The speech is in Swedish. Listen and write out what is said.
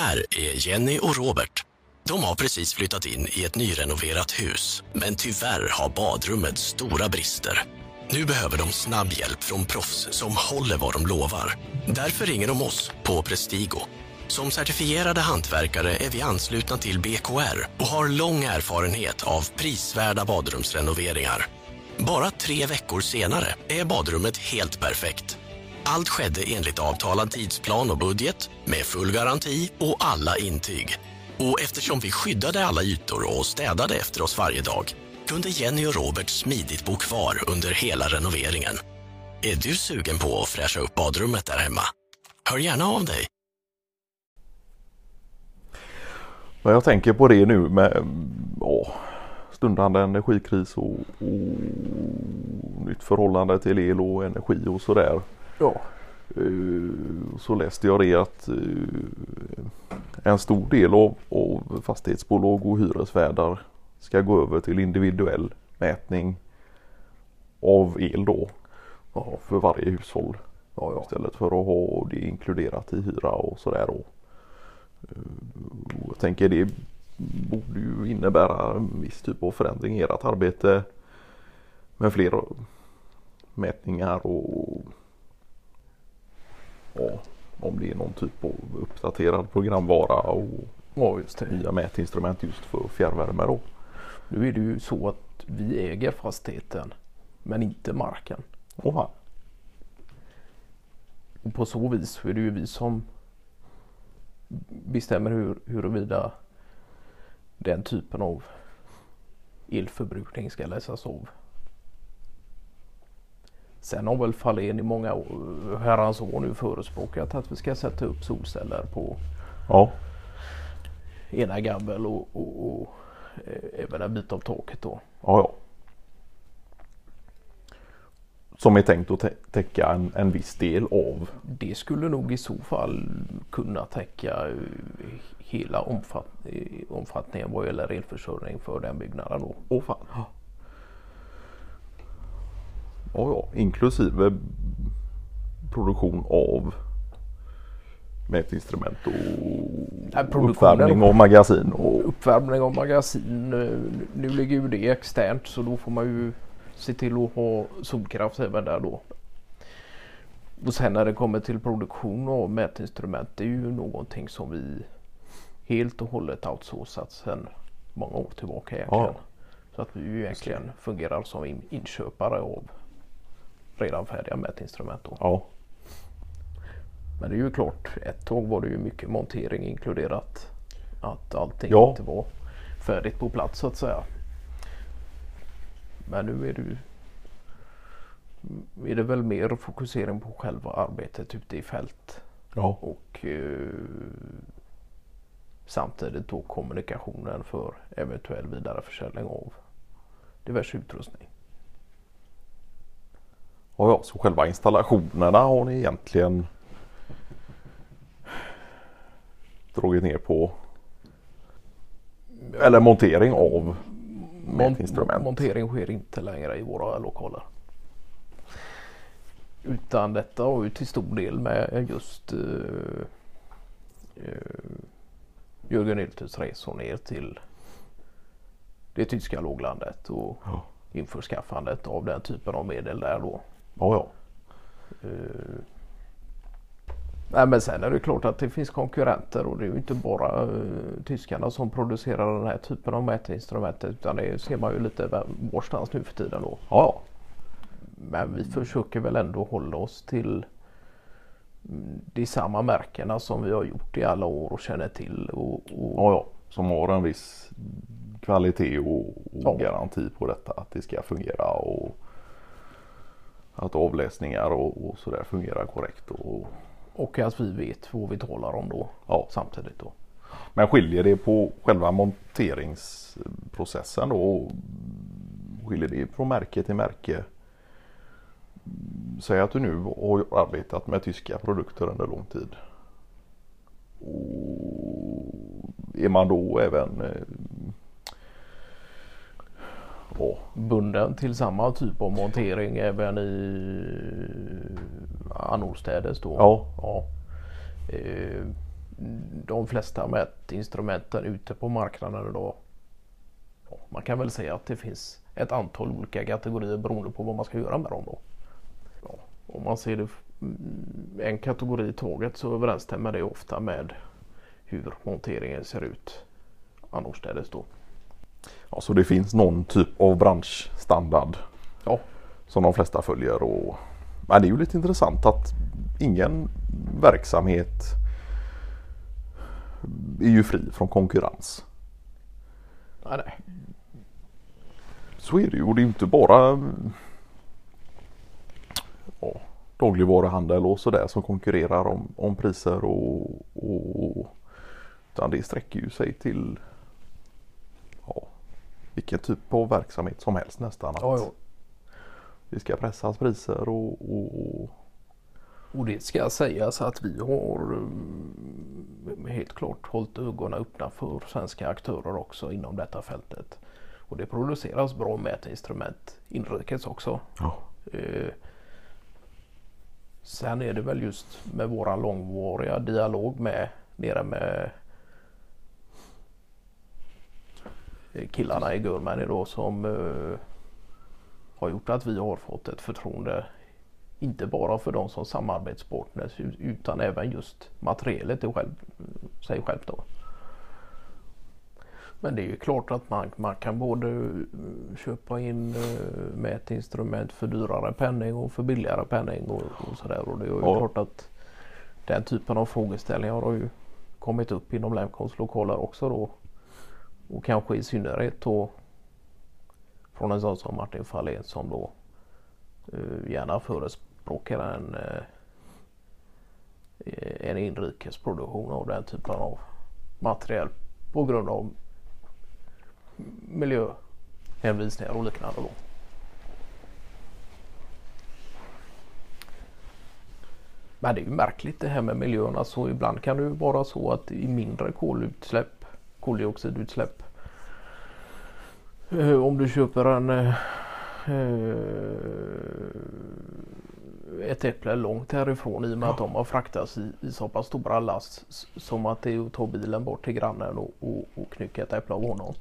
här är Jenny och Robert. De har precis flyttat in i ett nyrenoverat hus, men tyvärr har badrummet stora brister. Nu behöver de snabb hjälp från proffs som håller vad de lovar. Därför ringer de oss på Prestigo. Som certifierade hantverkare är vi anslutna till BKR och har lång erfarenhet av prisvärda badrumsrenoveringar. Bara tre veckor senare är badrummet helt perfekt. Allt skedde enligt avtalad tidsplan och budget med full garanti och alla intyg. Och eftersom vi skyddade alla ytor och städade efter oss varje dag kunde Jenny och Robert smidigt bo kvar under hela renoveringen. Är du sugen på att fräscha upp badrummet där hemma? Hör gärna av dig. Men jag tänker på det nu med åh, stundande energikris och, och nytt förhållande till el och energi och sådär. Ja. Uh, så läste jag det att uh, en stor del av, av fastighetsbolag och hyresvärdar ska gå över till individuell mätning av el då. Ja, för varje hushåll. Ja, ja. Istället för att ha det inkluderat i hyra och sådär då. Jag tänker det borde ju innebära en viss typ av förändring i ert arbete med fler mätningar och ja, om det är någon typ av uppdaterad programvara och ja, just det. nya mätinstrument just för fjärrvärme då. Nu är det ju så att vi äger fastigheten men inte marken. Oha. Och på så vis är det ju vi som bestämmer hur, huruvida den typen av elförbrukning ska läsas av. Sen har väl Fahlén i många herrans år nu förespråkat att vi ska sätta upp solceller på ja. ena gabbel och, och, och eh, även en bit av taket då. Ja, ja. Som är tänkt att täcka en, en viss del av? Det skulle nog i så fall kunna täcka eh, hela omfatt, eh, omfattningen vad gäller elförsörjning för den byggnaden då. Åh fan. Ja. Ja, inklusive produktion av mätinstrument och Nej, uppvärmning av magasin. Och... Uppvärmning av magasin. Nu ligger ju det externt så då får man ju se till att ha solkraft även där då. Och sen när det kommer till produktion av mätinstrument det är ju någonting som vi helt och hållet outsourcat sedan många år tillbaka egentligen. Ja. Så att vi ju egentligen fungerar som inköpare av redan färdiga mätinstrument. Då. Ja. Men det är ju klart, ett tag var det ju mycket montering inkluderat. Att allting ja. inte var färdigt på plats så att säga. Men nu är det ju är det väl mer fokusering på själva arbetet ute i fält. Ja. Och eh, samtidigt då kommunikationen för eventuell vidareförsäljning av diverse utrustning. Ja, ja, så själva installationerna har ni egentligen dragit ner på? Eller montering av mätinstrument? Montering sker inte längre i våra lokaler. Utan detta har ju till stor del med just uh, uh, Jörgen Yltes resor ner till det tyska låglandet och ja. införskaffandet av den typen av medel där då. Ja, ja. Uh, nej, men sen är det klart att det finns konkurrenter och det är ju inte bara uh, tyskarna som producerar den här typen av mätinstrument utan det ser man ju lite varstans nu för tiden då. Ja, ja. Men vi försöker väl ändå hålla oss till mm, de samma märkena som vi har gjort i alla år och känner till. Och, och... Ja, ja, som har en viss kvalitet och, och ja. garanti på detta att det ska fungera och att avläsningar och, och sådär fungerar korrekt. Och, och att vi vet vad vi talar om då ja. samtidigt. Då. Men skiljer det på själva monteringsprocessen då? Skiljer det från märke till märke? Säg att du nu har arbetat med tyska produkter under lång tid. Och är man då även ja. bunden till samma typ av montering även i annorstädes då? Ja. ja. Eh, de flesta mätinstrumenten ute på marknaden idag. Man kan väl säga att det finns ett antal olika kategorier beroende på vad man ska göra med dem. Då. Ja, om man ser det mm, en kategori i taget så överensstämmer det ofta med hur monteringen ser ut annorstädes då. Ja, så det finns någon typ av branschstandard Ja, som de flesta följer. Och, men det är ju lite intressant att ingen verksamhet är ju fri från konkurrens. nej, nej. Så är det ju och det är inte bara ja, dagligvaruhandel och sådär som konkurrerar om, om priser och, och utan det sträcker ju sig till ja, vilken typ av verksamhet som helst nästan. Att Ja, ja. Det ska pressas priser och, och, och Och det ska sägas att vi har mm, helt klart hållit ögonen öppna för svenska aktörer också inom detta fältet. Och det produceras bra mätinstrument inrikes också. ja, Eh, Sen är det väl just med våran långvariga dialog med nere med eh, killarna i Gurmany då som eh, har gjort att vi har fått ett förtroende inte bara för dem som samarbetspartners utan även just materialet i själv, sig själv då. Men det är ju klart att man, man kan både eh, köpa in eh, mätinstrument för dyrare penning och för billigare penning och, och sådär. Och det är ju Ja. klart att den typen av frågeställningar har ju kommit upp inom Lemcons lokaler också då. Och kanske i synnerhet då från en sån som Martin Fahlén som då eh, gärna förespråkar en, eh, en inrikesproduktion av den typen av material på grund av miljöhänvisningar och liknande. Då. Men det är ju märkligt det här med miljön. Alltså ibland kan det ju vara så att i mindre kolutsläpp, koldioxidutsläpp. eh, Om du köper en eh, ett äpple långt härifrån i och med att de har fraktats i, i så pass stora last som att det är att ta bilen bort till grannen och, och, och knycka ett äpple av honom.